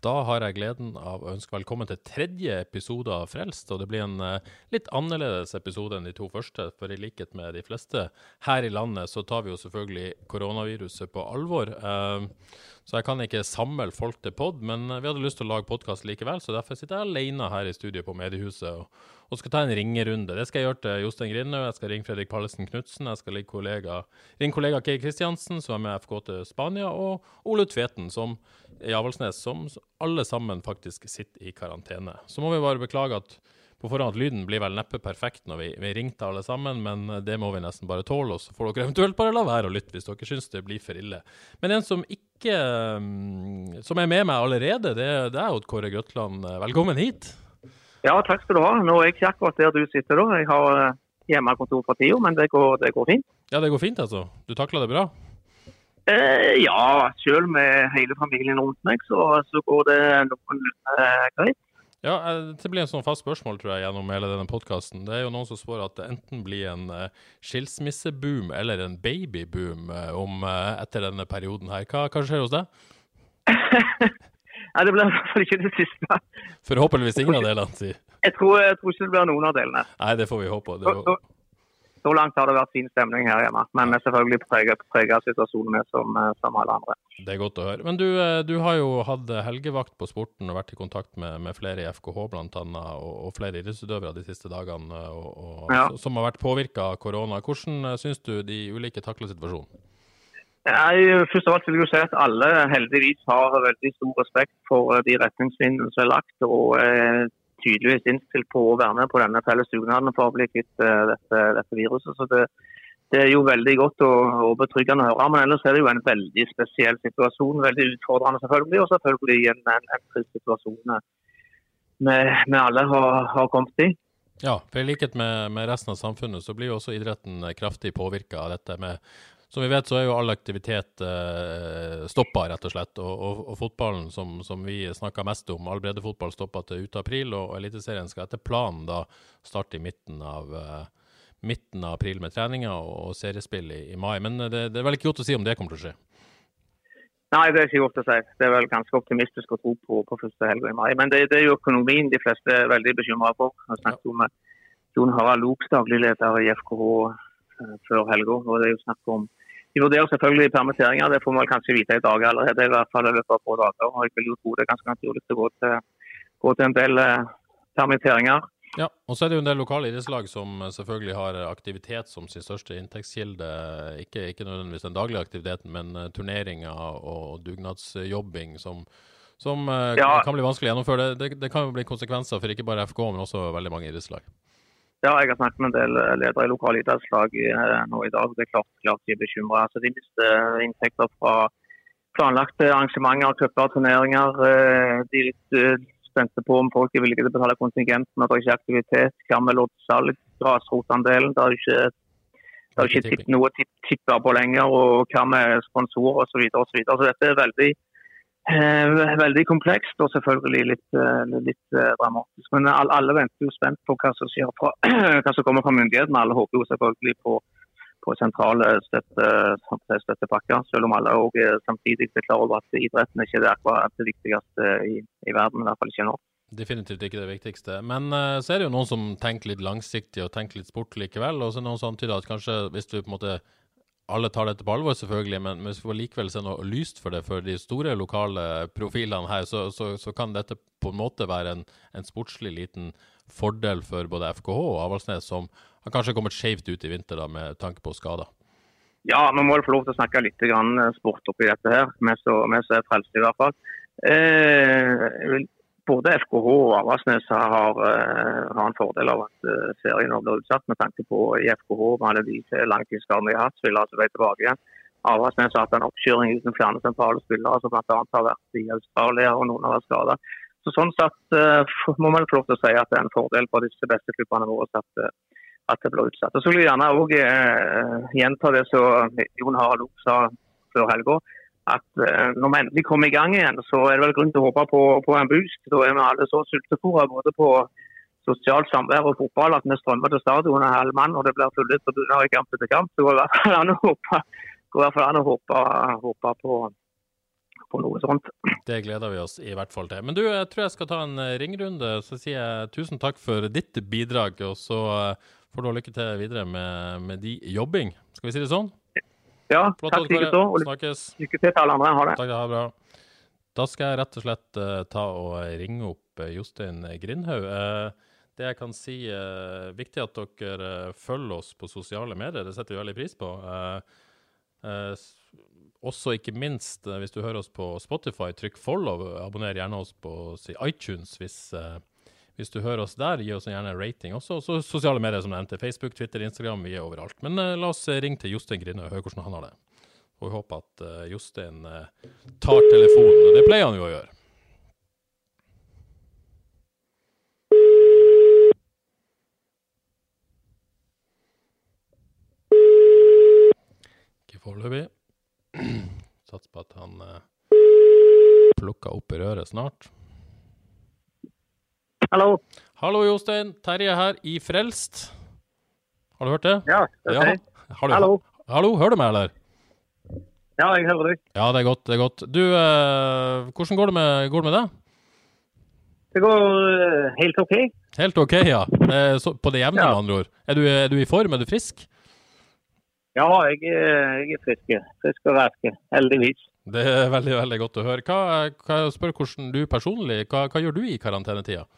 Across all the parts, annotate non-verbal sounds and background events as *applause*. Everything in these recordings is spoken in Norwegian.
Da har jeg gleden av å ønske velkommen til tredje episode av Frelst. Og det blir en uh, litt annerledes episode enn de to første. For i likhet med de fleste her i landet, så tar vi jo selvfølgelig koronaviruset på alvor. Uh, så jeg kan ikke samle folk til pod, men vi hadde lyst til å lage podkast likevel. Så derfor sitter jeg alene her i studio på Mediehuset og, og skal ta en ringerunde. Det skal jeg gjøre til Jostein Grindhaug, jeg skal ringe Fredrik Pallesen Knutsen, jeg skal ringe kollega, ringe kollega Kay Kristiansen, som er med FK til Spania, og Ole Tveten, som i Avaldsnes, som alle sammen faktisk sitter i karantene. Så må vi bare beklage at på forhånd at lyden blir vel neppe perfekt når vi, vi ringte alle sammen, men det må vi nesten bare tåle. Og så får dere eventuelt bare la være å lytte hvis dere syns det blir for ille. Men en som ikke mm, Som er med meg allerede, det, det er Odd Kåre Grøtland. Velkommen hit. Ja, takk skal du ha. Nå er jeg ikke akkurat der du sitter da. Jeg har eh, hjemmekontor for tida, men det går, det går fint. Ja, det går fint, altså. Du takla det bra? Eh, ja, selv med hele familien rundt meg, så, så går det noenlunde eh, greit. Ja, eh, Det blir en sånn fast spørsmål tror jeg, gjennom hele denne podkasten. Det er jo noen som spår at det enten blir en uh, skilsmisseboom eller en babyboom om, etter denne perioden her. Hva, hva skjer hos deg? *laughs* Nei, Det blir i hvert fall ikke det siste. Forhåpentligvis ingen av delene, sier Jeg tror, jeg tror ikke det blir noen av delene. Nei, det får vi håpe. Det, Så, så, langt har det vært fin stemning her hjemme, men er selvfølgelig preget av situasjonen med som, eh, som alle andre. det er godt å høre. Men du, eh, du har jo hatt helgevakt på sporten og vært i kontakt med, med flere i FKH bl.a. Og, og flere idrettsutøvere de siste dagene og, og, Ja. som har vært påvirka av korona. Hvordan eh, syns du de ulike takler situasjonen? Jeg, først av alt vil jeg jo si at alle heldigvis har veldig stor respekt for de retningslinjene som er lagt, og tydeligvis innstilt på å være med på denne felles dugnaden for å bli kvitt eh, dette, dette viruset. Så det, det er jo veldig godt og, og betryggende å høre. Men ellers er det jo en veldig spesiell situasjon. Veldig utfordrende selvfølgelig, og selvfølgelig en, en, en trist situasjon vi vi alle har, har kommet i. Ja, for i likhet med, med resten av samfunnet så blir jo også idretten eh, kraftig påvirka av dette med Som vi vet så er jo all aktivitet eh, stoppa, rett og slett. Og, og, og fotballen, som, som vi snakka mest om, all breddefotball stoppa til ut april. Og Eliteserien skal etter planen da starte i midten av eh, midten av april med treninger og, og seriespill i, i mai. Men eh, det, det er vel ikke godt å si om det kommer til å skje. Nei, det er ikke godt å si. Det er vel ganske optimistisk å tro på, på første helga i mai. Men det, det er jo økonomien de fleste er veldig bekymra for. Jeg snakket med Jon Harald Loks, daglig leder i FKH eh, før helga. og det er jo snakk om De vurderer selvfølgelig permitteringer, det får vi vel kanskje vite i dag allerede. i hvert fall i løpet av få dager. og Jeg vil jo tro det er ganske naturlig å gå til, gå til en del eh, permitteringer. Ja, og så er det jo en del lokale idrettslag som eh, selvfølgelig har aktivitet som sin største inntektskilde. Ikke, ikke nødvendigvis den daglige aktiviteten, men eh, turneringer og dugnadsjobbing som, som eh, Ja. kan bli vanskelig å gjennomføre. Det, det, det kan jo bli konsekvenser for ikke bare FK, men også veldig mange idrettslag. Ja, jeg har snakket med en del eh, ledere i lokale idrettslag eh, nå i dag. Det er klart, klart de er bekymra. Altså, de mister inntekter fra planlagte arrangementer, cuper, turneringer. Eh, De er litt eh, spente på om folk er villige til å betale kontingenten at det er ikke er aktivitet. Hva med loddsalg, grasrotandelen? Det jo ikke, det er ikke noe å tippe på lenger. Og hva med sponsorer osv. Så, videre, og så, videre. så dette er veldig eh, veldig komplekst og selvfølgelig litt, eh, litt eh, dramatisk. Men alle, venter jo spent på hva som, fra, *clears throat* hva som kommer fra myndighetene. Alle håper jo selvfølgelig på, på sentrale støtte, støttepakker, selv om alle er samtidig er klar over at idretten ikke er akkurat det viktigste i, i verden. i hvert fall ikke nå. Definitivt ikke det viktigste. Men eh, så er det jo noen som tenker litt langsiktig og tenker litt sport likevel. Og så er det noen som antyder at kanskje hvis du på en måte alle tar dette på alvor, selvfølgelig, men hvis vi likevel se noe lyst for det for de store lokale profilene her, så, så, så kan dette på en måte være en, en sportslig liten fordel for både FKH og Avaldsnes, som har kanskje kommet skjevt ut i vinter da, med tanke på skader. Ja, vi må få lov til å snakke litt grann sport oppi dette her, vi som er frelste i hvert fall. Eh, jeg vil både FKH og Avaldsnes har, uh, har, en fordel av at uh, serien blir utsatt, med tanke på i FKH med de langtidsskadene de har hatt, vil altså være tilbake igjen. Avaldsnes har hatt en oppkjøring uten flere sentrale spillere, som bl.a. har vært i Australia og noen har vært skada. Så sånn sett uh, må man få lov til å si at det er en fordel for disse beste klubbene våre at, at det blir utsatt. Og Så vil jeg gjerne òg gjenta det som Jon Harald sa før helga at uh, når vi endelig kommer i gang igjen, så er det vel grunn til å håpe på, på en boost. Da er vi alle så sultefòra både på sosialt samvær og fotball at vi strømmer til stadionet en halv mann og det blir fullt tribuner i kamp etter kamp. Så går det i hvert fall an å håpe, håpe, på noe sånt. Det gleder vi oss i hvert fall til. Men du, jeg tror jeg skal ta en eh, ringrunde. Så sier jeg tusen takk for ditt bidrag, og så eh, får du ha lykke til videre med, med de jobbing. Skal vi si det sånn? Ja, Flott, takk likeså. Og lykke til til alle andre. Ha det. Takk, ha det bra. Da skal jeg rett og slett uh, ta og ringe opp uh, Jostein Grindhaug. Uh, det jeg kan si, er viktig at dere følger oss på sosiale medier. Det setter vi veldig pris på. også ikke minst hvis du hører oss på Spotify, trykk follow. Abonner gjerne oss på si, iTunes hvis hvis du hører oss der, gi oss gjerne rating. Også, også sosiale medier som nevnte. Facebook, Twitter, Instagram. Vi er overalt. Men uh, la oss ringe til Jostein Grinde og høre hvordan han har det. Og vi håper at uh, Jostein uh, tar telefonen. Og det pleier han jo å gjøre. Ikke foreløpig. *clears throat* Satser på at han plukker opp i røret snart. Hallo. Hallo, Jostein. Terje her i Frelst. Har du hørt det? Ja. det er du, Hallo. Hallo, hører du meg, eller? Ja, jeg hører deg. Ja, det er godt. det er godt. Du, eh, hvordan går det med, går det med deg? Det går uh, helt OK. Helt OK, ja. Eh, så, på det jevne, ja. med andre ord. Er du, er du, i form? Er du frisk? Ja, jeg, jeg er frisk. Frisk og rask, heldigvis. Det er veldig veldig godt å høre. Hva, hva spør hvordan du personlig, hva, hva gjør du i karantenetida?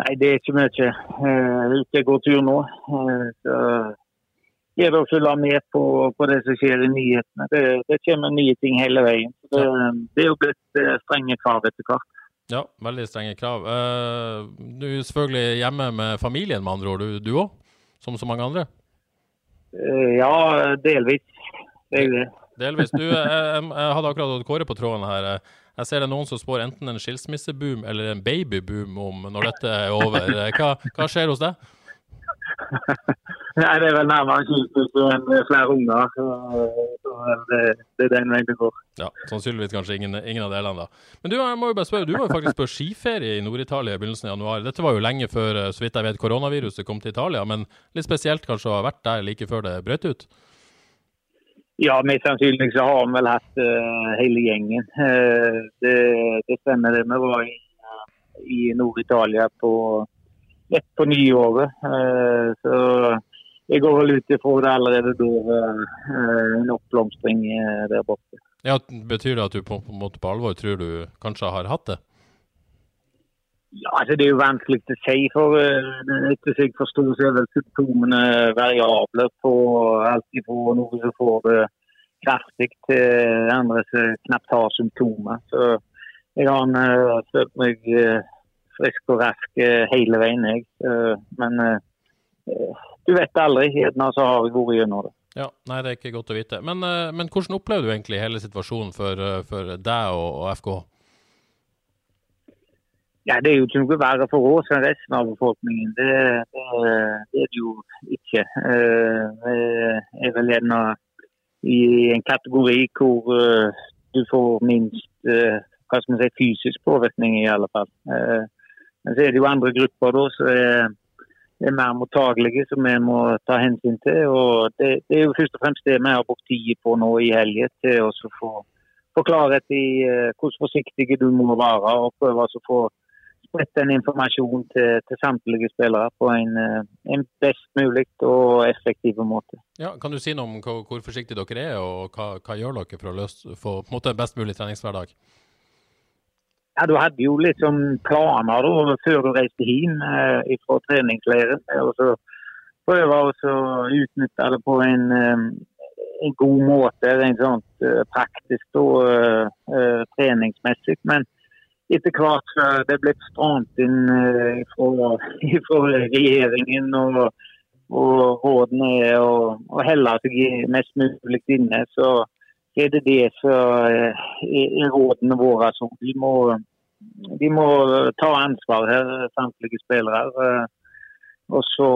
Nei, det er ikke mye. Uh, ute går tur nå. Uh, så gjelder det å la med på, på, det som skjer i nyhetene. Det, det kommer nye ting hele veien. Det, ja. det er jo blitt uh, strenge krav etter hvert. Ja, veldig strenge krav. Uh, du er selvfølgelig hjemme med familien, med andre ord, du òg? Som så mange andre? Ja, delvis. delvis. Delvis. Du, jeg, jeg, hadde akkurat hatt Kåre på tråden her. Jeg ser det er noen som spår enten en skilsmisseboom eller en babyboom om når dette er over. Hva, hva skjer hos deg? *laughs* Nei, Det er vel nærmere skilsmisse enn flere unger. Så det, det, er den veien det går. Ja, Sannsynligvis kanskje ingen, ingen, av delene, da. Men du, jeg må jo bare spørre, du var jo faktisk på skiferie i Nord-Italia i begynnelsen av januar. Dette var jo lenge før så vidt jeg vet, koronaviruset kom til Italia, men litt spesielt kanskje å ha vært der like før det brøt ut? Ja, mest sannsynlig så har vi vel hatt uh, hele gjengen. Uh, det, det, stemmer det. Vi var i, uh, i Nord-Italia på rett på nyåret. så jeg går vel ut ifra det allerede da en oppblomstring der borte. Ja, Betyr det at du på, på, på alvor tror du kanskje har hatt det? Ja, altså Det er jo vanskelig å si. for Etter jeg forstår, så er vel symptomene variable på alt fra noe som får det kraftig, til andre som knapt har symptomer. Så jeg har uh, følt meg uh, frisk og rask uh, hele veien, jeg. men du vet aldri. Gjerne så har jeg vært gjennom det. Ja, nei, Det er ikke godt å vite. Men, men hvordan opplevde du egentlig hele situasjonen for, for deg og, og FKH? Ja, Det er jo ikke noe verre for oss enn resten av befolkningen. Det, det, det er det jo ikke. Det eh, er vel gjerne i en kategori hvor eh, du får minst eh, hva skal man si, fysisk påvirkning, i alle fall. Men så er det jo andre grupper da, som er, er mer mottagelige, som vi må ta hensyn til. og Det, det er jo først og fremst det vi har brukt tid på nå i helgen, til å få, få klarhet i hvordan forsiktige du må være, og prøve å få spredt den informasjonen til, til, samtlige spillere på en, eh, en, best mulig og effektiv måte. Ja, kan du si noe om hvor, hvor forsiktige dere er, og hva, hva gjør dere for å løse, få på en måte, best mulig treningshverdag? Ja, Du hadde jo sånn planer da, før du reiste hjem eh, fra treningsleiren. og så Prøve å utnytte det på en, eh, en god måte, rent sånn praktisk og treningsmessig. Men etter hvert det blitt stramt inn eh, fra, *laughs* fra regjeringen og, og rådene er å, helle seg mest mulig inne, så er det det som eh, er rådene våre. Så vi må, vi må ta ansvar her, samtlige spillere. Eh, og så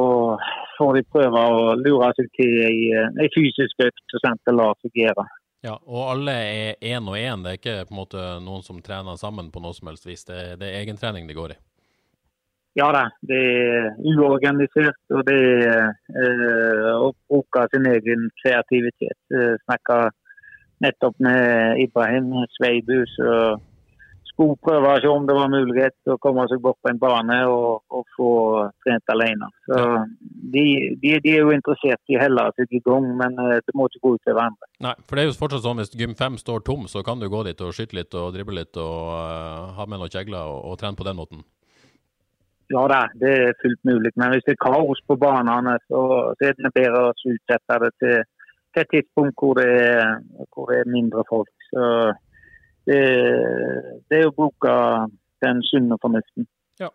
får de prøve å lure seg til ei fysisk økt som sant det lar seg gjøre. Ja, og alle er én og én. Det er ikke på en måte noen som trener sammen på noe som helst vis. Det, er, det er egentrening det går i. Ja da, det er uorganisert. Og det er eh, å bruke sin egen kreativitet. Snakka nettopp med Ibrahim Sveibu. Så skulle prøve å se om det var mulighet til å komme seg bort på en bane og, og få trent alene. Så de, de, de, er jo interessert i å helle seg i gang, men eh, det må ikke gå ut over andre. Nei, for det er jo fortsatt sånn hvis gym 5 står tom, så kan du gå dit og skyte litt og drible litt og uh, ha med noen kjegler og, og trene på den måten? Ja da, det er fullt mulig. Men hvis det er kaos på banene, så, så er det bedre å utsette det til, til et tidspunkt hvor det, er, hvor det er mindre folk. Så det, det er å bruke den sunne fornuften. Ja,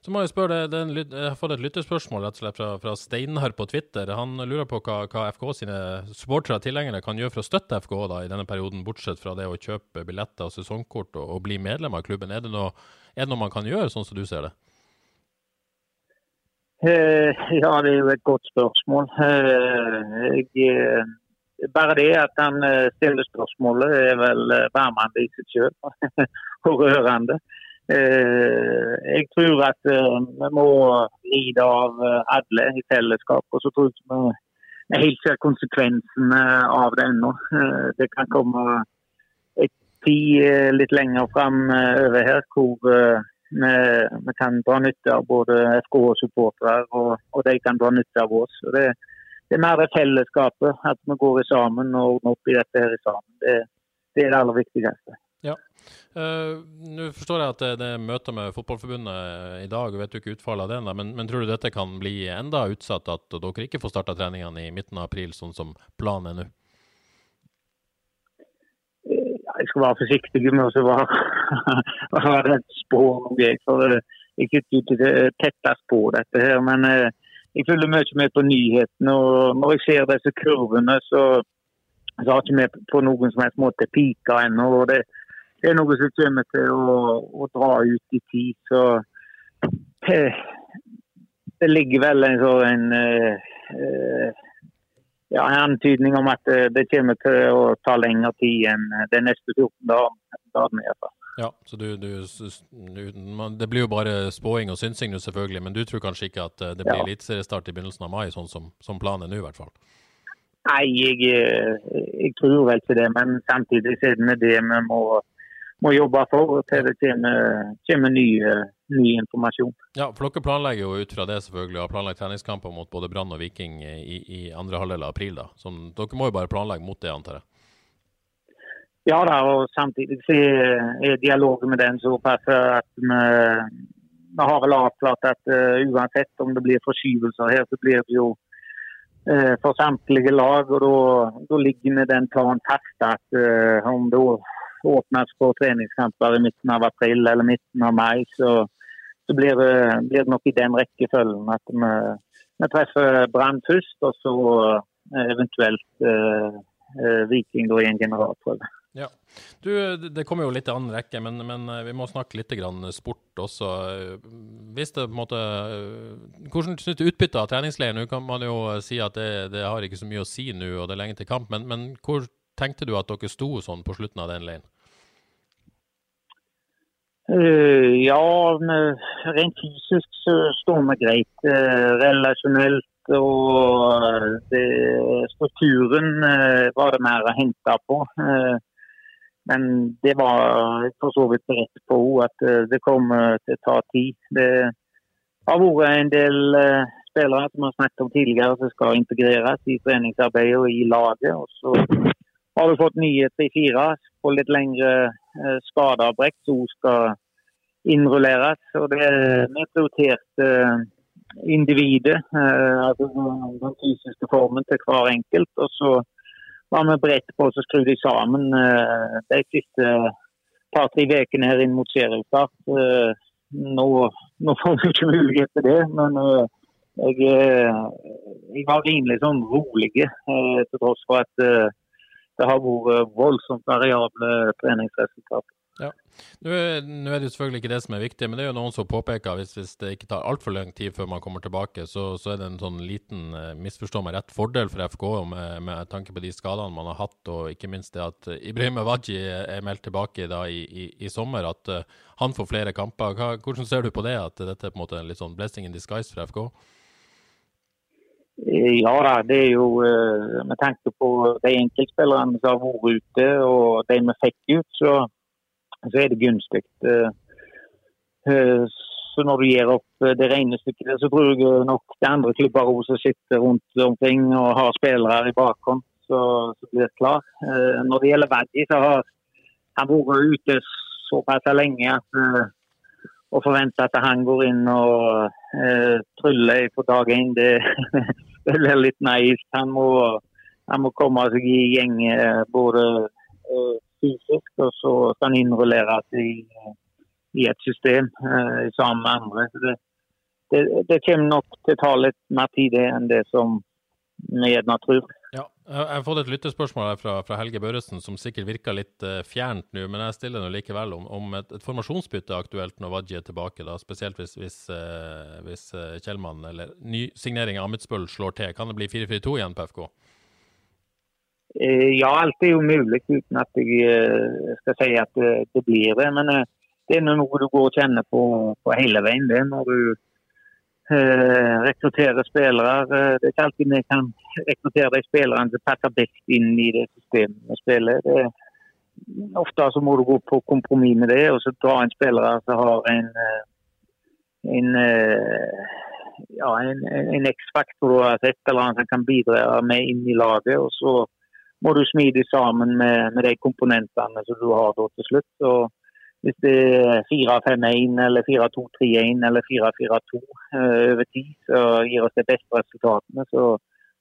så må Jeg spørre deg, jeg har fått et lytterspørsmål rett og slett fra, fra Steinar på Twitter. Han lurer på hva, hva FK sine supportere tilhengere kan gjøre for å støtte FK da, i denne perioden, bortsett fra det å kjøpe billetter og sesongkort og, og bli medlem av klubben. Er det, noe, er det, noe, man kan gjøre, sånn som du ser det? Eh, ja, det er jo et godt spørsmål. Eh, jeg eh, bare det at han eh, stiller spørsmålet er vel eh, varmende i seg selv *laughs* og rørende. Eh, jeg tror at vi må lide av alle i fellesskap. Og så tror jeg vi helt ser konsekvensene av det ennå. Det kan komme et tid litt lenger fram over her hvor vi, kan dra nytte av både FK-supportere og, og, de kan dra nytte av oss. Og det, det er mer det fellesskapet, at vi går sammen og ordner opp i dette her sammen. Det, det er det aller viktigste. Ja. Uh, Nå forstår jeg at det, det er møter med Fotballforbundet i dag, vet du ikke utfallet av det, men, men, tror du dette kan bli enda utsatt, at dere ikke får starta treningene i midten av april, sånn som planen er nå? Jeg skal være forsiktig med å være *laughs* spå noe, for jeg er ikke tettest på dette her. men uh, jeg følger mye med på nyhetene. og Når jeg ser disse kurvene, så, så har ikke vi på noen som helst måte pika ennå. og det, det, er noe som kommer til å, å dra ut i tid. Så det, det ligger vel en sånn uh, ja, en antydning om at det kommer til å ta lengre tid enn de neste 14 dagene. Ja, så du, du, Det blir jo bare spåing og synsing nå, selvfølgelig. Men du tror kanskje ikke at eh, det blir ja. eliteseriestart i begynnelsen av mai, sånn som, som planen er nå, i hvert fall? Nei, jeg, eh, jeg, tror vel ikke det. Men samtidig er det det vi må, må jobbe for til det kommer, kommer ny, ny, informasjon. Ja, for Dere planlegger jo ut fra det selvfølgelig, og har planlagt treningskamper mot både Brann og Viking i, i andre halvdel av april. da. Så dere må jo bare planlegge mot det, antar jeg? Ja da, og samtidig er dialogen med den såpass at vi, vi har vel avklart at uh, uansett om det blir forskyvelser her, så blir det jo uh, for samtlige lag. og Da ligger den planen fast at uh, om det åpnes for treningskamper i midten av april eller midten av mai, så, så blir, det, blir, det, nok i den rekkefølgen at vi, vi treffer Brann først, og så eventuelt Viking da i en generalprøve. Ja. Du, det kommer jo litt i annen rekke, men, men, eh, vi må snakke litt sport også. Hvis det på en måte eh, Hvordan syns du utbyttet av treningsleiren? Nå kan man jo si at det, det, har ikke så mye å si nå, og det er lenge til kamp, men, men hvor tenkte du at dere sto sånn på slutten av den leiren? Uh, ja, rent fysisk så står vi greit. Uh, relasjonelt og det, strukturen var det mer å hente på. Men det var for så vidt rett på at eh, det kommer til å ta tid. Det har vært en del eh, spillere som har snakket om tidligere som skal integreres i treningsarbeidet og i laget. Og så har vi fått nye tre-fire på litt lengre eh, skadeavbrekk som skal innrulleres. Og det er prioritert individet, altså den fysiske formen til hver enkelt. og så var vi beredt på å skru de sammen eh, de siste par-tre ukene her inn mot seriestart. Uh, nå, nå, får vi ikke mulighet til det, men jeg, jeg, var rimelig sånn rolig til tross for at det har vært voldsomt variable treningsresultater. Ja. Nå er, det selvfølgelig ikke det som er viktig, men det er jo noen som påpeker hvis, hvis det ikke tar altfor lang tid før man kommer tilbake, så, så er det en sånn liten uh, misforstå meg rett fordel for FK med, med, tanke på de skadene man har hatt, og ikke minst det at Ibrahim Awaji er meldt tilbake da i, i, i sommer, at uh, han får flere kamper. Hva, hvordan ser du på det, at dette er på en måte en litt sånn blessing in disguise for FK? Eh, ja da, det er jo med tanke på de enkeltspillerne som har vært ute og de vi fikk ut, så så er det gunstig. Eh, eh, så når du gir opp eh, det regnestykket, så tror jeg nok det andre klubber som sitter rundt omkring og har spillere i bakhånd, så, så blir det klar. Når det gjelder Vaddi, så har han vært ute såpass lenge at å forvente at han går inn og eh, tryller på dag én, det, *laughs* det blir litt naivt. Han må, han må komme seg i gjeng både uh, fysisk, og så kan innrulleres i, i, et system eh, sammen med andre. Det, det, det, kommer nok til å ta litt mer tid enn det som vi gjerne tror. Ja, jeg har fått et lyttespørsmål her fra, fra Helge Børresen som sikkert virker litt uh, fjernt nå, men jeg stiller nå likevel om, om et, et, formasjonsbytte er aktuelt når Wadji er tilbake, da, spesielt hvis, hvis, uh, hvis uh, Kjellmann eller nysignering av Amitsbøll slår til. Kan det bli 4-4-2 igjen på FK? Eh, ja, alt er jo mulig uten at jeg eh, skal si at det blir det. Men eh, det er noe du går og kjenner på, på hele veien. det når du eh, rekrutterer spillere. Det er ikke alltid vi kan rekruttere de spillerne som passer best inn i det systemet vi spiller. Det, ofte så må du gå på kompromiss med det, og så dra inn spillere som har en, en ja, en, en X-faktor et eller annet som kan bidra med inn i laget. og så må du smide sammen med, med, de komponentene som du har da til slutt. Så hvis det er 4-5-1 eller 4-2-3-1 eller 4-4-2 uh, over tid, så gir oss de beste resultatene. Så,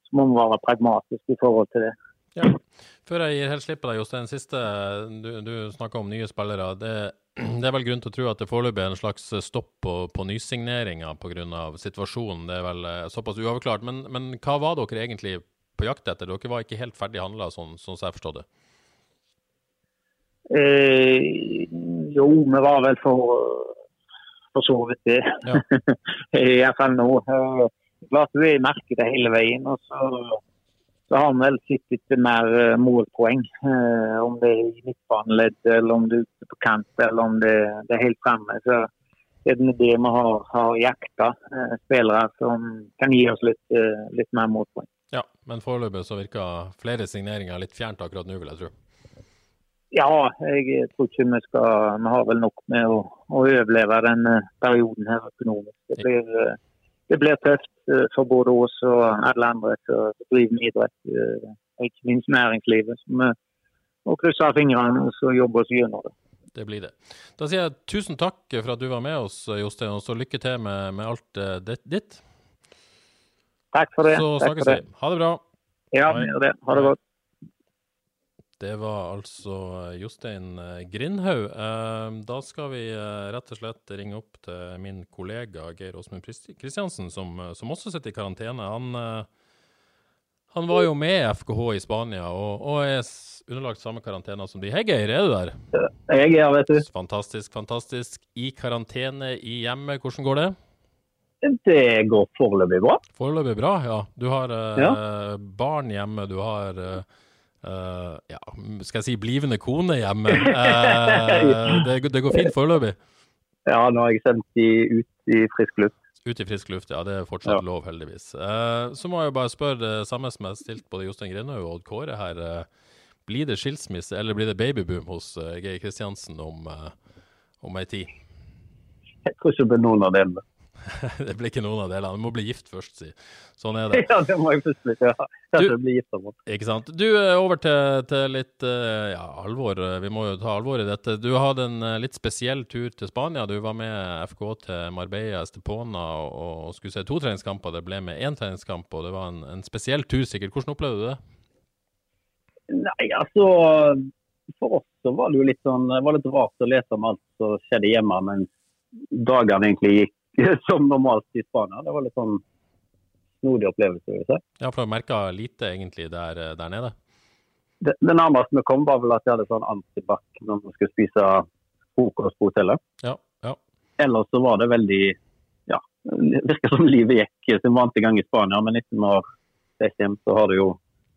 så må vi være pragmatiske i forhold til det. Ja. Før jeg gir helt slipp på deg, Jostein. Siste, du, du snakka om nye spillere. Det, *clears throat* det, er vel grunn til å tro at det foreløpig er en slags stopp på, på nysigneringer pga. situasjonen. Det er vel eh, såpass uavklart. Men, men hva var dere egentlig på jakt etter? Dere var ikke helt ferdig handla, sånn, sånn som jeg forstod det? Eh, jo, vi var vel for, for så vidt det. Ja. *laughs* fall nå. Eh, klart vi er i markedet hele veien. og så, så har vi vel sett etter mer uh, målpoeng. Eh, om det er i midtbaneleddet, eller om det er ute på kant, eller om det, det er helt framme. Så det er det vi har, har jakta. Eh, spillere som kan gi oss litt, litt mer målpoeng. Ja, men foreløpig så virker flere signeringer litt fjernt akkurat nå, vil jeg tro. Ja, jeg tror ikke vi skal Vi har vel nok med å, å overleve denne perioden her økonomisk. Det blir, eh, det blir, tøft eh, for både oss og alle andre som driver med idrett. Eh, ikke minst næringslivet. Så vi må krysse fingrene og så jobbe oss gjennom det. Det blir det. Da sier jeg tusen takk for at du var med oss, Jostein, og så lykke til med, med alt ditt. Takk for det. Så snakkes vi. Ha det bra. Ja, gjør det. Ha det godt. Det var altså Jostein eh, Grindhaug. Eh, da skal vi eh, rett og slett ringe opp til min kollega Geir Åsmund Kristiansen, som, som, også sitter i karantene. Han, han, var jo med FKH i Spania og, og er underlagt samme karantene som de. Hei, Geir, er du der? Jeg er her, vet du. Fantastisk, fantastisk. I karantene i hjemmet, hvordan går det? Det går foreløpig bra. Foreløpig bra, ja. Du har eh, ja. barn hjemme, du har eh, ja, skal jeg si blivende kone hjemme. *laughs* Eh, det, det, går fint foreløpig? Ja, nå har jeg sendt de ut i frisk luft. Ut i frisk luft, ja. Det er fortsatt ja. lov, heldigvis. så må jeg bare spørre det samme som jeg stilte både Jostein Grenhaug og Odd Kåre her. blir det skilsmisse, eller blir det babyboom hos Geir Kristiansen om, om ei tid? Jeg tror ikke det blir noen av delene. *laughs* det blir ikke noen av delene. Du må bli gift først, si. Sånn er *laughs* det. ja, det må jeg plutselig. Ja. Kanskje bli gift mot. Ikke sant. Du, eh, over til, til, litt eh, ja, alvor. Vi må jo ta alvor i dette. Du hadde en eh, litt spesiell tur til Spania. Du var med FK til Marbella Estepona og, og skulle se to treningskamper. Det ble med én treningskamp, og det var en, en spesiell tur sikkert. Hvordan opplevde du det? Nei, altså for oss så var det jo litt sånn, det var litt rart å lese om alt som skjedde hjemme, mens dagene egentlig gikk *laughs* som normalt i Spania. Det var litt sånn snodig opplevelse. vil jeg si. Ja, for du merka lite egentlig der, der nede? Det, det, nærmeste vi kom, var vel at jeg hadde sånn antibac når vi skulle spise frokost på hotellet. Ja, ja. Ellers så var det veldig Ja, det virker som livet gikk sin vante gang i Spania, men etter vi har reist hjem, så har det jo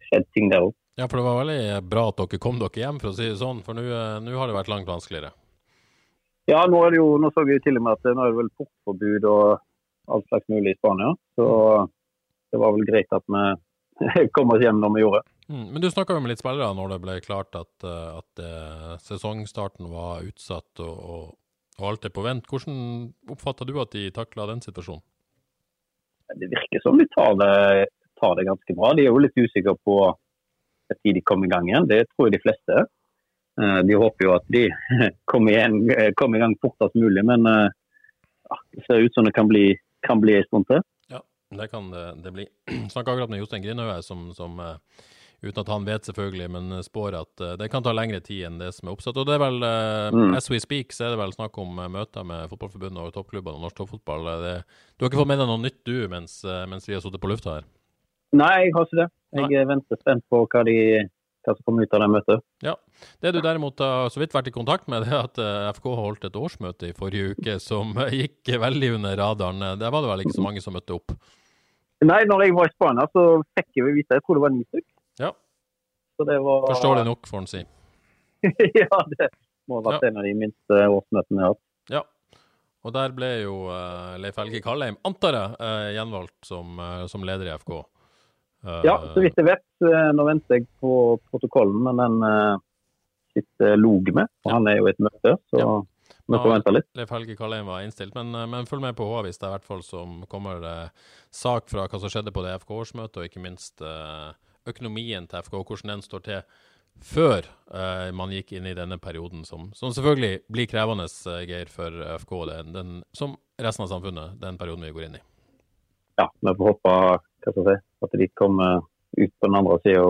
skjedd ting der òg. Ja, for det var veldig bra at dere kom dere hjem, for å si det sånn. For nå har det vært langt vanskeligere. Ja, nå, er det jo, nå så vi til og med at nå er det vel portforbud og alt slags mulig i Spania. Så det var vel greit at vi *laughs* kom oss når vi gjorde. Mm, men du snakka jo med litt spillere når det ble klart at, at uh, sesongstarten var utsatt og, og, og, alt er på vent. Hvordan oppfatta du at de takla den situasjonen? Det virker som de tar det, tar det ganske bra. De er jo litt usikre på når de kommer i gang igjen. Det tror jeg de fleste er. Uh, de håper jo at de *laughs* kommer, igjen, kommer i gang fortest mulig, men uh, ja, det ser ut som det kan bli, kan bli en stund til. Ja, Det kan det, det bli. *clears throat* Snakka akkurat med Jostein Grindhaug, som, som uten at han vet selvfølgelig, men spår at det kan ta lengre tid enn det som er oppsatt. Og det er vel, mm. as we speak, så er det vel snakk om møter med Fotballforbundet og toppklubbene og norsk toppfotball. Det, du har ikke fått med deg noe nytt du, mens, mens vi har sittet på lufta her? Nei, jeg har ikke det. Jeg Nei. venter spent på hva de hva som kommer ut av det møtet. Ja. Det du derimot har så vidt vært i kontakt med, det er at FK holdt et årsmøte i forrige uke som gikk veldig under radaren. Der var det vel ikke så mange som møtte opp? Nei, når jeg var i Spania, så fikk jeg vite Jeg tror det var ni stykker. Ja. Så det var Forståelig nok, får en si. *laughs* ja, det må ha vært ja. en av de minste årsmøtene jeg har hatt. Ja. Og der ble jo uh, Leif Helge Kallheim, antar jeg, gjenvalgt som, som, leder i FK. Ja, så vidt jeg vet. nå venter jeg på protokollen, men den sitter log med. Og ja. han er jo i et møte, så ja. Vi får vente litt. Leif Helge Karlheim var innstilt, men, eh, men, følg med på H hvis det er hvert fall som kommer eh, sak fra hva som skjedde på det FK-årsmøtet, og ikke minst eh, økonomien til FK, og hvordan den står til før eh, man gikk inn i denne perioden, som, som selvfølgelig blir krevende, eh, Geir, for FK, den, den, som resten av samfunnet, den perioden vi går inn i. Ja, vi får håpe hva skal jeg si, at de kommer ut på den andre sida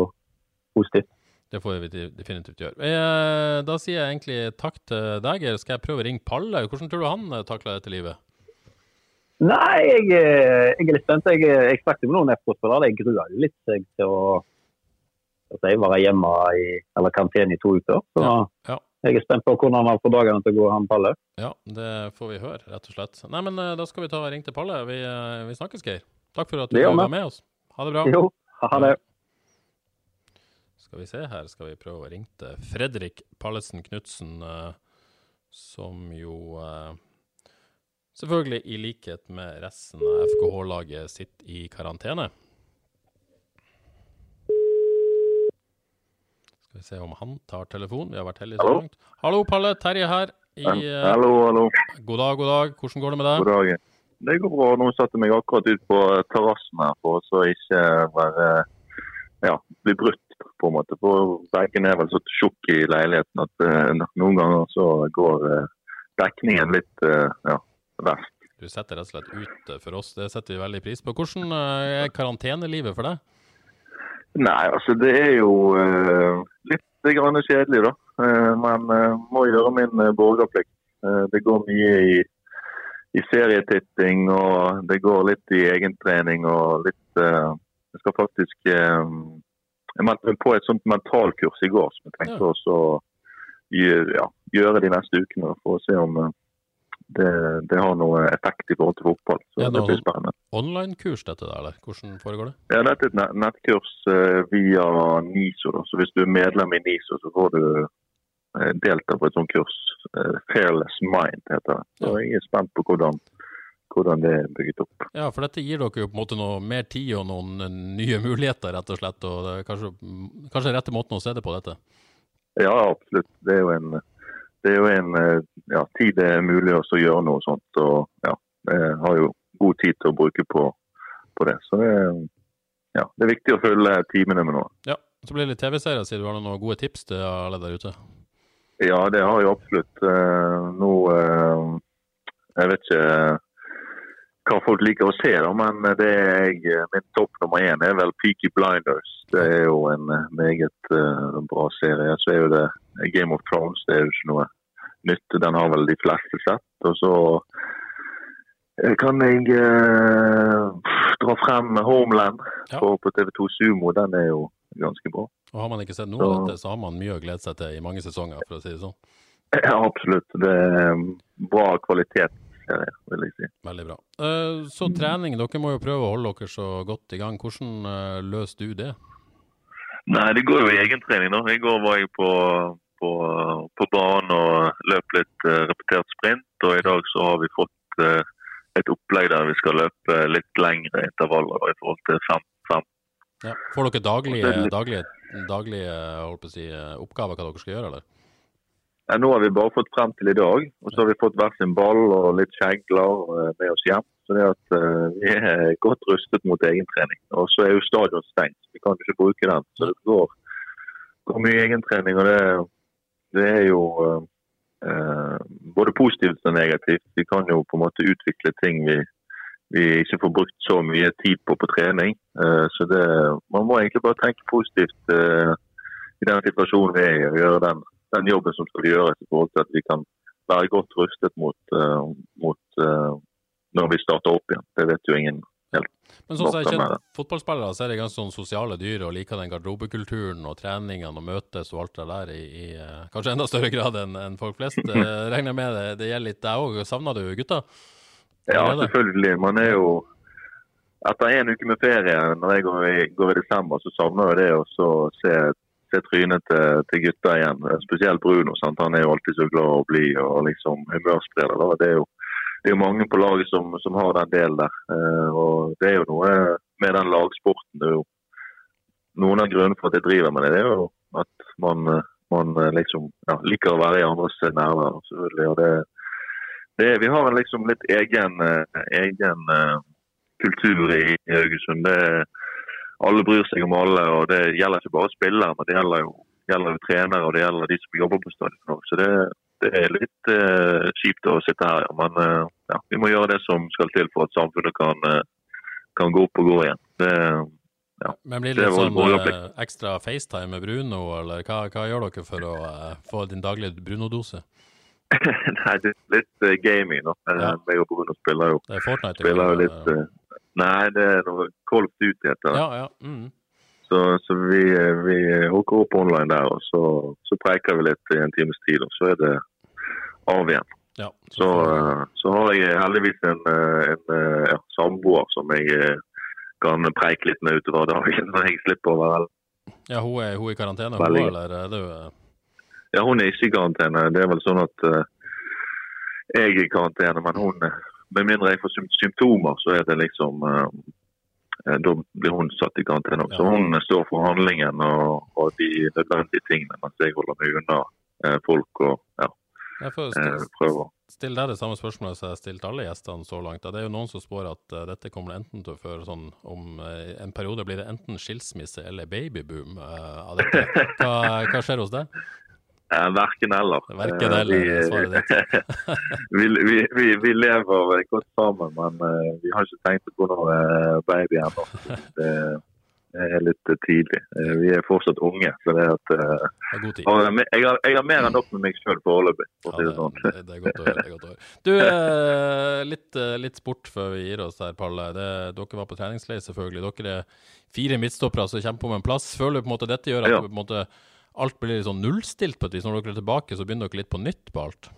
positivt. Det får vi definitivt gjøre. Eh, da sier jeg egentlig takk til deg. Skal jeg prøve å ringe Palle? Hvordan tror du han eh, takler dette livet? Nei, jeg, eh, jeg, er litt spent. Jeg, jeg snakket med noen FK-spillere. Jeg gruer litt jeg, til å, altså jeg være hjemme i, eller karantene i to uker. Så ja, ja. jeg er spent på hvordan han får dagene til å gå, han Palle. Ja, det får vi høre, rett og slett. Nei, men Da skal vi ta og ringe til Palle. Vi, vi snakkes, Geir. Takk for at du var med oss. Ha det bra. Jo, ha det. Skal vi se her, skal vi prøve å ringe til Fredrik Pallesen Knutsen, uh, som jo uh, selvfølgelig, i likhet med resten av FKH-laget, sitter i karantene. Skal vi se om han tar telefonen. Vi har vært heldige så langt. Hallo, Palle. Terje her. I, hallo, hallo. God dag, god dag. Hvordan går det med deg? God dag. Det går bra. Nå satte jeg meg akkurat ut på terrassen her for å ikke være ja, bli brutt på en måte. For veggen er vel så tjukk i leiligheten at uh, noen ganger så går uh, dekningen litt uh, ja, verst. Du setter rett og slett ut for oss, det setter vi veldig pris på. Hvordan er karantenelivet for deg? Nei, altså det er jo litt grann kjedelig, da. Men må gjøre min borgerplikt. Det går mye i, i serietitting, og det går litt i egentrening og litt jeg skal faktisk uh, Jeg meldte meg på et sånt mentalkurs i går som jeg tenkte ja. også ja, gjøre de neste ukene for å se om uh, det, det, har noe effekt i forhold til fotball. Så ja, det blir spennende. Online-kurs dette der, eller hvordan foregår det? Ja, Dette er et nettkurs uh, via NISO. Da. Så Hvis du er medlem i NISO, så får du uh, delta på et sånt kurs. Uh, Fairless Mind heter det. Så jeg er spent på hvordan hvordan det er bygget opp. Ja, for dette gir dere jo på en måte noe mer tid og noen nye muligheter, rett og slett. og er kanskje, kanskje rette måten å se det på dette? Ja, absolutt. Det er jo en, det er jo en ja, tid det er mulig å gjøre noe sånt. og ja, Jeg har jo god tid til å bruke på, på det. Så det, ja, det er viktig å følge timene med noe. Ja, Så blir det litt TV-serier. Sier du har noen gode tips til alle der ute? Ja, det har jeg absolutt. Nå Jeg vet ikke hva folk liker å se, da, men det er jeg, min topp nummer én er vel Peaky Blinders. Det er jo en meget bra serie. Så er jo det Game of Thrones. Det er jo ikke noe nytt. Den har vel de fleste sett. Og så kan jeg dra frem Homeland på, på TV2 Sumo. Den er jo ganske bra. Og Har man ikke sett noe av dette, så har man mye å glede seg til i mange sesonger, for å si det sånn. Ja, absolutt. Det er bra kvalitet, vil jeg si. Veldig bra. Uh, så trening, dere må jo prøve å holde dere så godt i gang. Hvordan uh, løser du det? Nei, det går jo i egentrening. nå. I går var jeg på, på, på banen og løp litt uh, repetert sprint. Og i dag så har vi fått et opplegg der vi skal løpe litt lengre intervaller i forhold til 5-5. Ja. Får dere daglige, daglige, daglige si, oppgaver hva dere skal gjøre, eller? Ja, nå har vi bare fått frem til i dag, og så har vi fått hver sin ball og litt kjegler eh, med oss hjem. Så det at uh, Vi er godt rustet mot egentrening. Og så er jo stadion stengt, vi kan ikke bruke den. Så det går, går mye egentrening. og det, det er jo uh, både positivt og negativt. Vi kan jo på en måte utvikle ting vi, vi ikke får brukt så mye tid på på trening. Uh, så det, Man må egentlig bare tenke positivt i den situasjonen vi er i, og gjøre den den jobben som skal gjøres i forhold til at vi kan være godt rustet mot, uh, mot når vi starter opp igjen. Det vet jo ingen helt. Men sånn som jeg kjenner fotballspillere, så er det ganske sånn sosiale dyr og liker den garderobekulturen og treningene og møtes og alt det der i, i kanskje enda større grad enn en folk flest. regner med det, det gjelder litt deg òg. Savner du gutta? Ja, selvfølgelig. Man er jo etter en uke med ferie, når jeg går i, går i desember, så savner jeg det å se se trynet til, til, gutta igjen. Spesielt Bruno. Sant? Han er jo alltid så glad å bli og liksom humørspreder. Det er jo det er mange på laget som, som har den delen der. Uh, og Det er jo noe med den lagsporten. Det er jo Noen av grunnene for at jeg driver med det, det er jo at man, man liksom ja, liker å være i andres nærvær. selvfølgelig. og det, det, Vi har en liksom litt egen, uh, egen uh, kultur i, i Haugesund. Det alle bryr seg om alle. og Det gjelder ikke bare spillere, men det gjelder jo, gjelder jo trenere og det gjelder de som jobber på stadion. Så det, det, er litt uh, kjipt å sitte her, men uh, ja, vi må gjøre det som skal til for at samfunnet kan, uh, kan gå opp og gå igjen. Det, ja. Men Blir det litt sånn ekstra FaceTime med Bruno, eller hva, hva gjør dere for å få din daglige Bruno-dose? *laughs* Nei, det er litt gaming. nå. Ja. Jeg og Bruno spiller jo, spiller jo litt Nei, det er noe Call ut, Duty heter det. Ja, ja. Mm. Så, så, vi, vi hooker opp online der, og så, så, preiker vi litt i en times tid. Og så er det av igjen. Ja, så, så, eh, så, har jeg heldigvis en, eh, en, en eh, ja, samboer som jeg kan preike litt med utover dagen. *laughs* når jeg slipper å være Ja, Hun er, hun er i karantene, hun, eller er det Ja, hun er ikke i karantene. Det er vel sånn at uh, jeg er i karantene, men hun med mindre jeg får symptomer, så er det liksom uh, Da blir hun satt i karantene også. Ja. Hun står for handlingen og, og, de nødvendige tingene, mens jeg holder meg unna uh, folk og ja, jeg får stille, prøver. Still deg det samme spørsmålet som jeg har stilt alle gjestene så langt. Det er jo noen som spår at uh, dette kommer enten til å føre sånn om uh, en periode blir det enten skilsmisse eller babyboom uh, av dette. Hva, hva skjer hos deg? Eh, verken eller. Verken eller, vi, svaret ditt. *laughs* *laughs* vi, vi, vi, lever godt sammen, men uh, vi har ikke tenkt på noe uh, baby ennå. Det, det, er litt tidlig. vi er fortsatt unge. så det at, det er jeg, har, jeg, har, mer enn nok med meg sjøl foreløpig. For ja, det, sånn. det, det, er godt å høre. godt å høre. Du, litt, litt, sport før vi gir oss her, Palle. dere var på treningsleir, selvfølgelig. Dere er fire midtstoppere som kjemper om en plass. Føler du på en måte dette gjør at ja. du på en måte alt blir litt sånn nullstilt på et vis? Når dere er tilbake, så begynner dere litt på nytt på alt?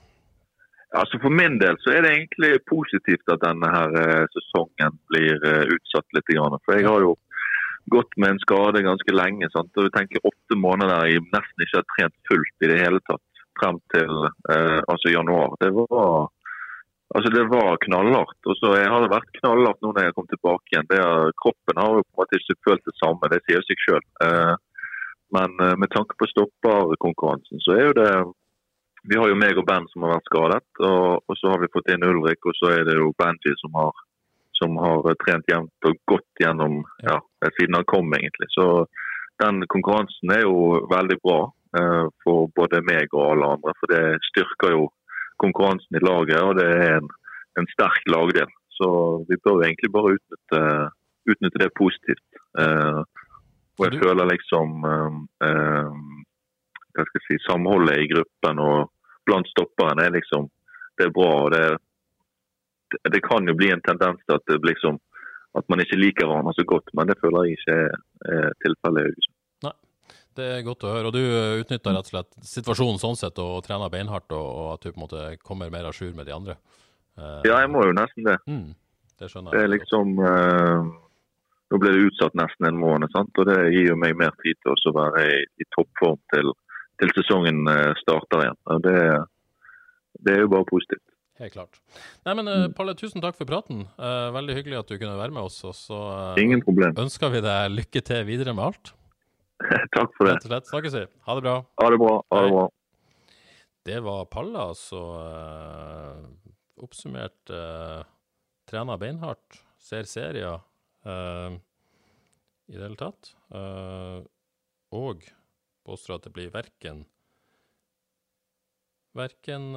Altså For min del så er det egentlig positivt at denne her eh, sesongen blir eh, utsatt litt. For jeg har jo gått med en skade ganske lenge. sant? Og jeg tenker Åtte måneder der jeg nesten ikke har trent fullt i det hele tatt frem til eh, altså januar. Det var, altså det var knallhardt. Og så har det vært knallhardt nå når jeg kom tilbake igjen. Er, kroppen har jo på en måte ikke følt det samme, det sier seg sjøl. Eh, men eh, med tanke på stopperkonkurransen, så er jo det Vi har jo meg og Ben som har vært skadet, og, og, så har vi fått inn Ulrik, og så er det jo Benji som har, som har eh, trent jevnt og gått gjennom ja, siden han kom, egentlig. Så den konkurransen er jo veldig bra uh, for både meg og alle andre. For det styrker jo konkurransen i laget, og det er en, en sterk lagdel. Så vi bør egentlig bare utnytte, utnytte det positivt. Eh, og jeg føler liksom eh, eh, hva skal jeg si, samholdet i gruppen og blant stopperne er liksom det er bra. og det, det kan jo bli en tendens til at, liksom, at man ikke liker hverandre så godt, men det føler jeg ikke er, er tilfellet. Nei, det er godt å høre. Og du utnytter rett og slett situasjonen sånn sett og trener beinhardt, og, og at du på en måte kommer mer à jour med de andre? Uh, ja, jeg må jo nesten det. Mm, det skjønner jeg. Det er liksom uh, Nå ble det utsatt nesten en måned, sant? og det gir jo meg mer tid til å være i, i toppform til, til, sesongen eh, starter igjen. Og det, det er jo bare positivt. Helt klart. Nei, men uh, Palle, tusen takk for praten. Uh, veldig hyggelig at du kunne være med oss. Og så Ingen problem. ønsker vi deg lykke til videre med alt. *laughs* takk for det. Rett og slett. Snakkes vi. Ha det bra. Ha det bra. Ha det bra. Det var Palle, altså. oppsummert trener beinhardt, ser serier i det hele tatt. og påstår at det blir verken Verken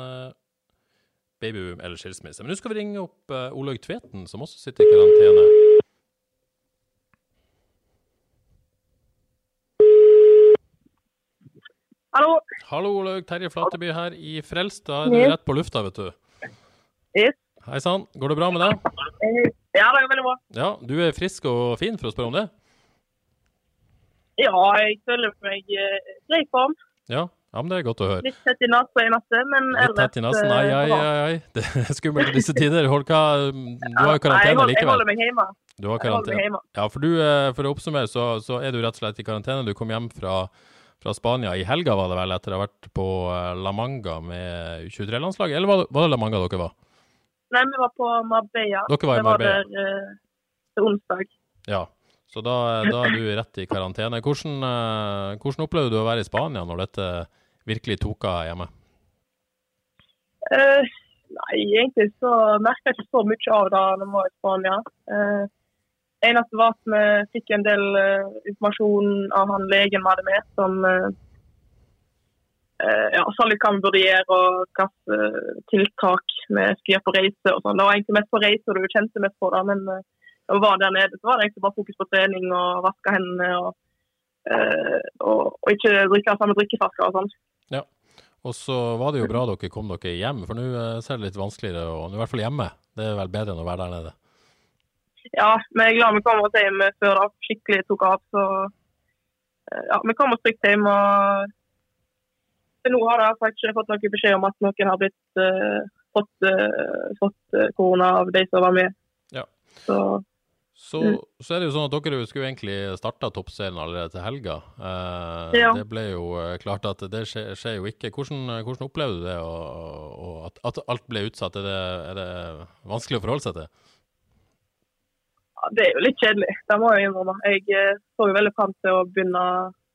babyboom eller skilsmisse. Men nå skal vi ringe opp Olaug Tveten, som også sitter i karantene. Hallo. Hallo, Olaug. Terje Flateby her i Frelstad. Du er rett på lufta, vet du. Yes. Hei sann. Går det bra med deg? Ja, det går veldig bra. Ja, Du er frisk og fin, for å spørre om det? Ja, jeg føler meg i uh, grei form. Ja, ja, men Det er godt å høre. Litt tett i nesa i natt, men Litt tett i nesen, ai, ai, ai, ai. Det er skummelt i disse tider. Hold, hva, du har jo karantene Nei, jeg likevel. Jeg holder meg hjemme. Du har karantene. Ja, for, du, for å oppsummere, så, så, er du rett og slett i karantene. Du kom hjem fra, fra Spania i helga, var det vel, etter å ha vært på La Manga med U23-landslaget? Eller var det, var det, La Manga dere var? Nei, vi var på Marbella. Dere var i Marbella. Det var der uh, til onsdag. Ja, så da, da, er du rett i karantene. Hvordan, uh, hvordan opplevde du å være i Spania når dette virkelig tok av hjemme? Uh, nei, egentlig så merka jeg ikke så mye av det når vi var i Spania. Uh, eneste var at vi fikk en del uh, informasjon av han legen vi hadde med, som uh, ja, sa litt vurdere og hvilke tiltak vi skal gjøre på reise. og sånn. Det var egentlig mest på reise du kjente mest på det, men når vi var der nede, så var det egentlig bare fokus på trening og vaske hendene. og og, og, ikke drikke samme drikkeflasker og sånn. Ja. Og så var det jo bra dere kom dere hjem, for nå eh, ser det litt vanskeligere, og i hvert fall hjemme. Det er vel bedre enn å være der nede? Ja, vi er glad vi kom oss hjem før det skikkelig tok av. Så eh, ja, vi kom oss trygt hjem. og til nå har jeg faktisk ikke fått noen beskjed om at noen har blitt, uh, fått, uh, fått korona av de som var med. Ja. Så så, mm. så, er det jo sånn at dere skulle egentlig starta toppserien allerede til helga. Eh, ja. Det ble jo eh, klart at det skjer, skjer jo ikke. Hvordan, hvordan opplevde du det, og, og at, at, alt ble utsatt? Er det, er det, vanskelig å forholde seg til? Ja, det er jo litt kjedelig, det må jeg innrømme. Jeg eh, så jo veldig fram til å begynne,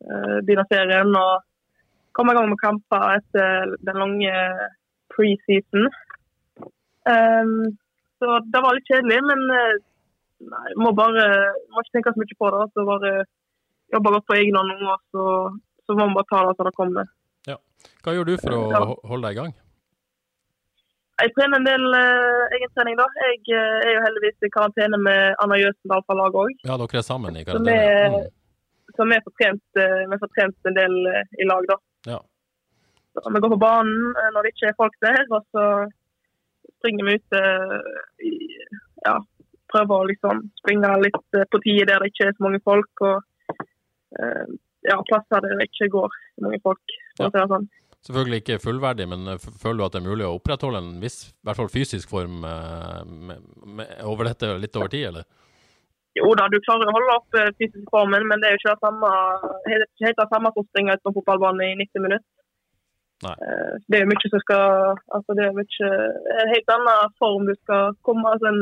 uh, begynne serien og komme i gang med kamper etter den lange preseason. Um, så det var litt kjedelig, men uh, Nei, må bare må ikke tenke så mye på det. Så bare jobbe godt på egen hånd nå, så, så, må man bare ta det som det kommer. Ja. Hva gjør du for å ja. holde deg i gang? Jeg trener en del uh, egentrening, da. Jeg uh, er jo heldigvis i karantene med Anna Jøsendal fra laget òg. Ja, dere er sammen i karantene? Så vi, mm. får trent, uh, vi får trent en del uh, i lag, da. Ja. Så vi går på banen når det ikke er folk der, og så springer vi ut i ja, prøver å liksom springe litt eh, på tider der det ikke er så mange folk. og ja, plasser der det ikke går så mange folk. ja. sånn. Selvfølgelig ikke fullverdig, men eh, føler du at det er mulig å opprettholde en viss i hvert fall fysisk form med, med, over dette litt over tid, eller? Jo da, du klarer å holde opp fysisk formen, men det er jo ikke det samme, helt det samme som å springe ut på fotballbanen i 90 minutter. Nei. Det er jo mye som skal altså det er mye, en helt annen form du skal komme altså en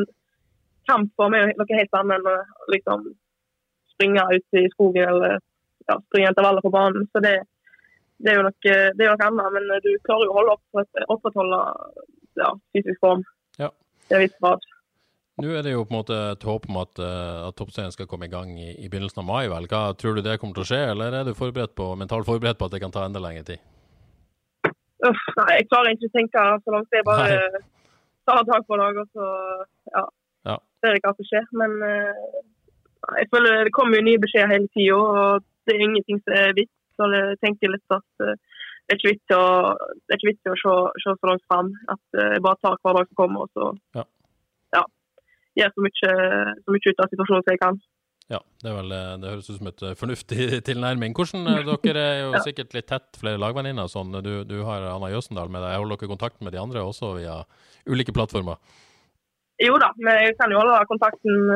kamp for meg er noe helt annet enn å liksom springe ut i skogen eller ja, springe intervaller på banen. Så det, det, er jo noe, det er noe annet. Men du klarer jo å holde opp, opprettholde ja, fysisk form ja. er en viss grad. Nå er det jo på en måte et håp om at, uh, at toppserien skal komme i gang i, i, begynnelsen av mai. vel? Hva Tror du det kommer til å skje, eller er du forberedt på, mentalt forberedt på at det kan ta enda lengre tid? Uff, nei, jeg klarer ikke å tenke så langt. Jeg bare tar dag for dag. og så, ja. ser hva som skjer. Men uh, jeg føler det kommer jo nye beskjeder hele tida, og det er ingenting som er vits. Så jeg tenker litt at uh, det er ikke vits å, ikke vits å se, se, så langt fram. At jeg bare tar hver dag som kommer, og så ja. ja gjør så mye, så mye ut av situasjonen som jeg kan. Ja, det, vel, det, høres ut som et fornuftig *laughs* tilnærming. Hvordan, Dere er jo *laughs* sikkert litt tett, flere lagvenninner. Sånn. Du, du, har Anna Jøsendal med deg. Holder dere kontakt med de andre også via ulike plattformer? Jo da, men jeg kan jo holde kontakten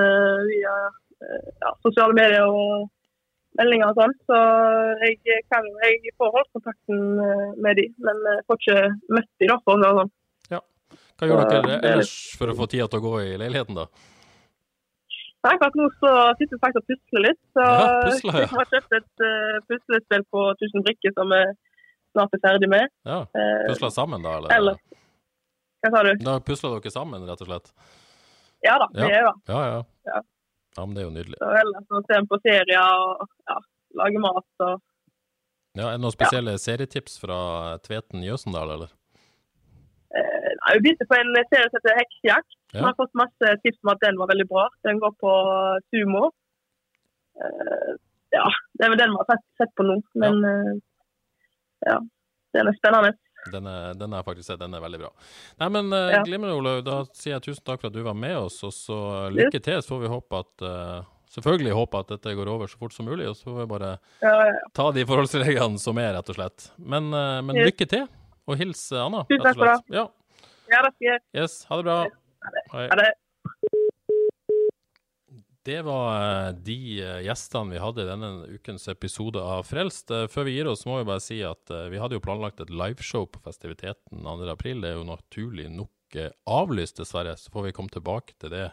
via ja, sosiale medier og meldinger og sånn. Så jeg, kan, jeg får holdt kontakten med de, men jeg får ikke møtt de da, sånn. Ja. Hva gjør dere ellers for å få tida til å gå i leiligheten, da? Nei, akkurat nå så sitter jeg faktisk og pusler litt. Så ja, pusler, ja. jeg har kjøpt et uh, puslespill på 1000 brikker som vi snart er ferdig med. Ja, Pusler sammen da, eller? eller? Hva sa du? Da pusler dere sammen, rett og slett? Ja da, vi gjør da. Ja, ja. ja. Ja, men det er jo nydelig. Så ellers så ser vi på serier og ja, lager mat og Ja, Er det noen spesielle serietips fra Tveten Jøsendal, eller? Vi begynte på en serie som heter Heksejakt. Ja. Har fått masse tips om at den var veldig bra. Den går på Sumo. Uh, ja, det er vel den vi har sett, sett på nå. Men ja. Eh, ja, den er spennende. Den er, den er faktisk den er veldig bra. Nei, men uh, ja. Glimrende, Olaug. Da sier jeg tusen takk for at du var med oss. Og så lykke til. Så får vi håpe at uh, selvfølgelig håpe at dette går over så fort som mulig. Og så får vi bare ja, ja, ta de forholdsreglene som er, rett og slett. Men, uh, men lykke til. Og hils Anna. Tusen takk for det. Ja. jeg. Yes, ha det bra. Hei. Ha det. Det var de gjestene vi hadde i denne ukens episode av Frelst. Før vi gir oss, må vi bare si at vi hadde jo planlagt et liveshow på festiviteten 2.4. Det er jo naturlig nok avlyst, dessverre. Så får vi komme tilbake til det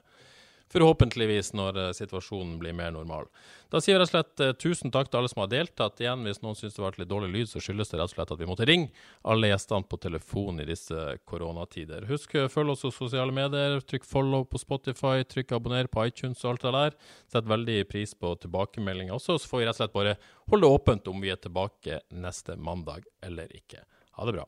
forhåpentligvis når situasjonen blir mer normal. Da sier vi rett og slett uh, tusen takk til alle som har deltatt. Igjen, hvis noen syns det var litt dårlig lyd, så skyldes det rett og slett at vi måtte ringe alle gjestene på telefon i disse koronatider. Husk, følg oss på sosiale medier, trykk follow på Spotify, trykk abonner på iTunes og alt det der. Sett veldig pris på tilbakemeldinger også, så får vi rett og slett bare holde åpent om vi er tilbake neste mandag eller ikke. Ha det bra.